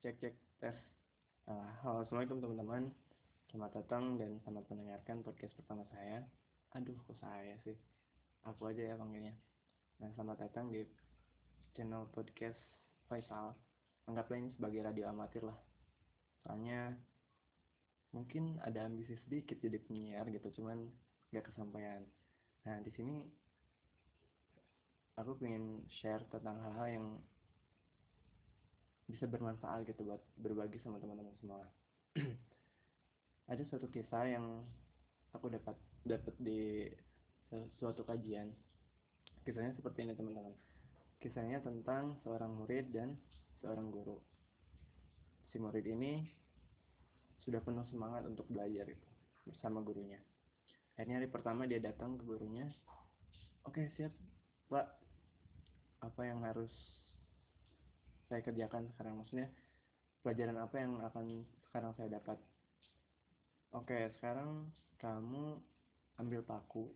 cek cek tes. Uh, halo assalamualaikum teman-teman. Selamat datang dan selamat mendengarkan podcast pertama saya. Aduh kok saya sih? Aku aja ya panggilnya. Nah selamat datang di channel podcast Faisal. Anggaplah ini sebagai radio amatir lah. Soalnya mungkin ada ambisi sedikit jadi penyiar gitu cuman gak kesampaian. Nah di sini aku pengen share tentang hal-hal yang bisa bermanfaat gitu buat berbagi sama teman-teman semua. Ada suatu kisah yang aku dapat dapat di suatu kajian. Kisahnya seperti ini teman-teman. Kisahnya tentang seorang murid dan seorang guru. Si murid ini sudah penuh semangat untuk belajar itu bersama gurunya. Akhirnya hari pertama dia datang ke gurunya. Oke siap pak. Apa yang harus saya kerjakan sekarang. Maksudnya pelajaran apa yang akan sekarang saya dapat? Oke sekarang kamu ambil paku.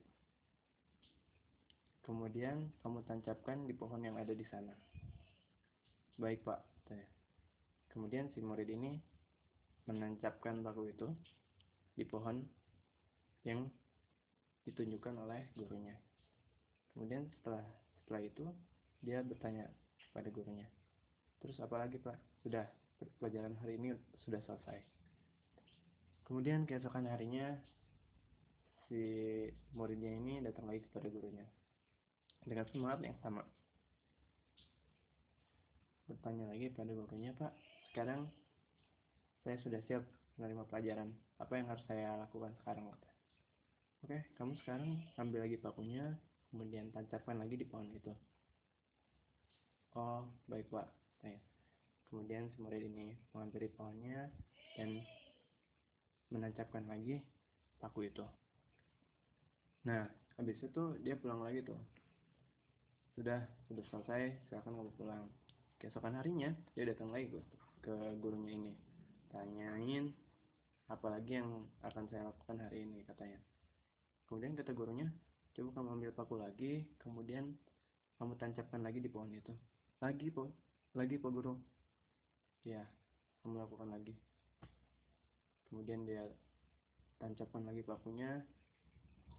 Kemudian kamu tancapkan di pohon yang ada di sana. Baik pak. Kemudian si murid ini menancapkan paku itu di pohon yang ditunjukkan oleh gurunya. Kemudian setelah setelah itu dia bertanya pada gurunya Terus apa lagi Pak? Sudah, pelajaran hari ini sudah selesai. Kemudian keesokan harinya si muridnya ini datang lagi kepada gurunya dengan semangat yang sama. Bertanya lagi pada gurunya, Pak, sekarang saya sudah siap menerima pelajaran. Apa yang harus saya lakukan sekarang? Oke, kamu sekarang ambil lagi pakunya, kemudian tancapkan lagi di pohon itu. Oh, baik Pak saya. Kemudian si murid ini mengambil pohonnya dan menancapkan lagi paku itu. Nah, habis itu dia pulang lagi tuh. Sudah, sudah selesai, silakan kamu pulang. Keesokan harinya, dia datang lagi ke, ke gurunya ini. Tanyain apa lagi yang akan saya lakukan hari ini, katanya. Kemudian kata gurunya, coba kamu ambil paku lagi, kemudian kamu tancapkan lagi di pohon itu. Lagi, po, lagi Pak Guru? Ya kamu lakukan lagi. Kemudian dia tancapkan lagi pakunya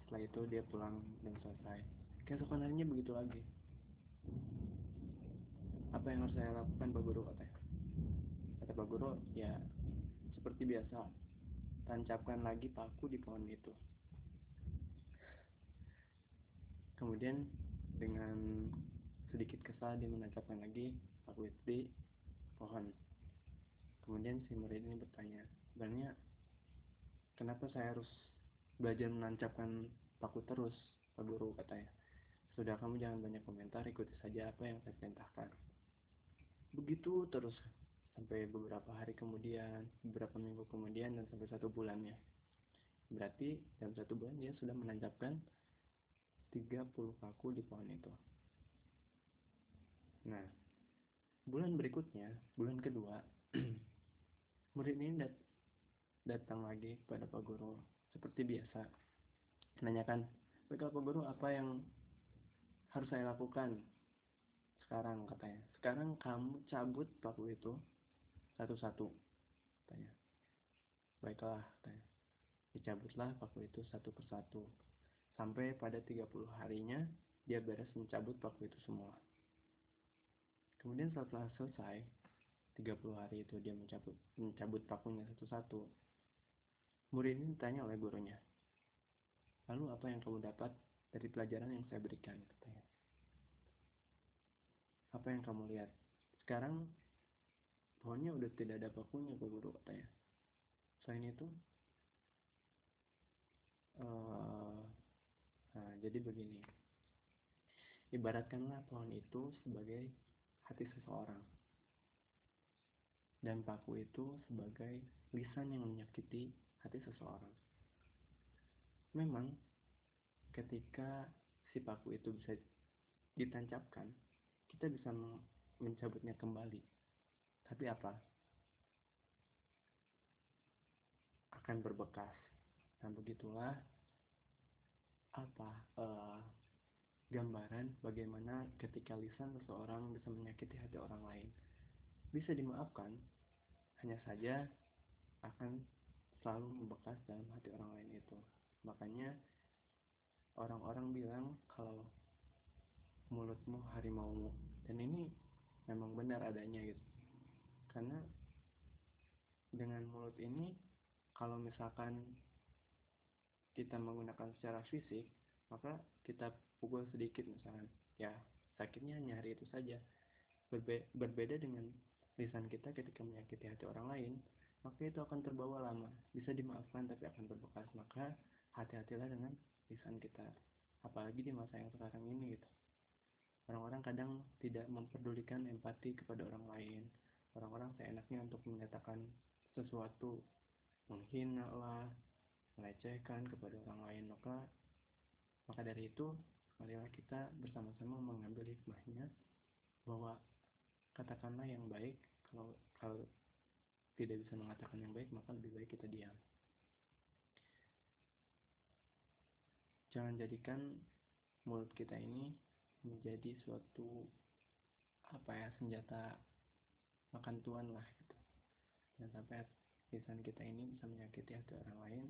setelah itu dia pulang dan selesai. Keesokan harinya begitu lagi? Apa yang harus saya lakukan Pak Guru katanya? Kata Pak Guru ya seperti biasa tancapkan lagi paku di pohon itu. Kemudian dengan sedikit kesal dia menancapkan lagi paku itu di pohon kemudian si murid ini bertanya sebenarnya kenapa saya harus belajar menancapkan paku terus pak guru? katanya. Sudah kamu jangan banyak komentar ikuti saja apa yang saya perintahkan. Begitu terus sampai beberapa hari kemudian beberapa minggu kemudian dan sampai satu bulannya. Berarti dalam satu bulan dia sudah menancapkan 30 paku di pohon itu. Nah bulan berikutnya bulan kedua murid ini dat datang lagi kepada Pak Guru. Seperti biasa menanyakan baiklah Pak Guru apa yang harus saya lakukan? Sekarang katanya. Sekarang kamu cabut paku itu satu-satu katanya. Baiklah katanya. Dicabutlah paku itu satu persatu. Sampai pada 30 harinya dia beres mencabut paku itu semua Kemudian setelah selesai 30 hari itu dia mencabut mencabut pakunya satu-satu. Murid ini ditanya oleh gurunya. Lalu apa yang kamu dapat dari pelajaran yang saya berikan? Katanya. Apa yang kamu lihat? Sekarang pohonnya udah tidak ada pakunya, Pak Guru katanya. Selain itu, uh, nah, jadi begini. Ibaratkanlah pohon itu sebagai hati seseorang. Dan paku itu sebagai lisan yang menyakiti hati seseorang. Memang ketika si paku itu bisa ditancapkan, kita bisa mencabutnya kembali. Tapi apa? Akan berbekas. Dan begitulah apa uh, gambaran bagaimana ketika lisan seseorang bisa menyakiti hati orang lain. Bisa dimaafkan, hanya saja akan selalu membekas dalam hati orang lain itu. Makanya orang-orang bilang kalau mulutmu harimaumu. Dan ini memang benar adanya gitu. Karena dengan mulut ini kalau misalkan kita menggunakan secara fisik maka kita pukul sedikit misalkan ya sakitnya hanya hari itu saja. Berbe berbeda dengan lisan kita ketika menyakiti hati orang lain maka itu akan terbawa lama. Bisa dimaafkan tapi akan berbekas. Maka hati-hatilah dengan lisan kita. Apalagi di masa yang sekarang ini gitu. Orang-orang kadang tidak memperdulikan empati kepada orang lain. Orang-orang seenaknya untuk menyatakan sesuatu. Menghina lah melecehkan kepada orang lain. Maka maka dari itu marilah kita bersama-sama mengambil hikmahnya bahwa katakanlah yang baik kalau kalau tidak bisa mengatakan yang baik maka lebih baik kita diam. Jangan jadikan mulut kita ini menjadi suatu apa ya senjata makan tuan lah gitu. Dan sampai lisan kita ini bisa menyakiti hati orang lain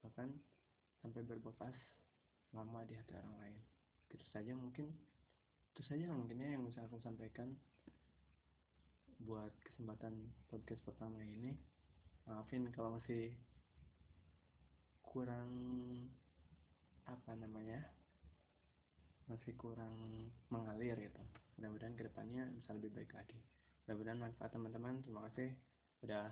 bahkan sampai berbekas lama di hati orang lain. Itu saja mungkin. Itu saja mungkinnya yang bisa aku sampaikan buat kesempatan podcast pertama ini. Maafin kalau masih kurang apa namanya masih kurang mengalir gitu. Mudah-mudahan ke depannya bisa lebih baik lagi. Mudah-mudahan manfaat teman-teman. Terima kasih. Udah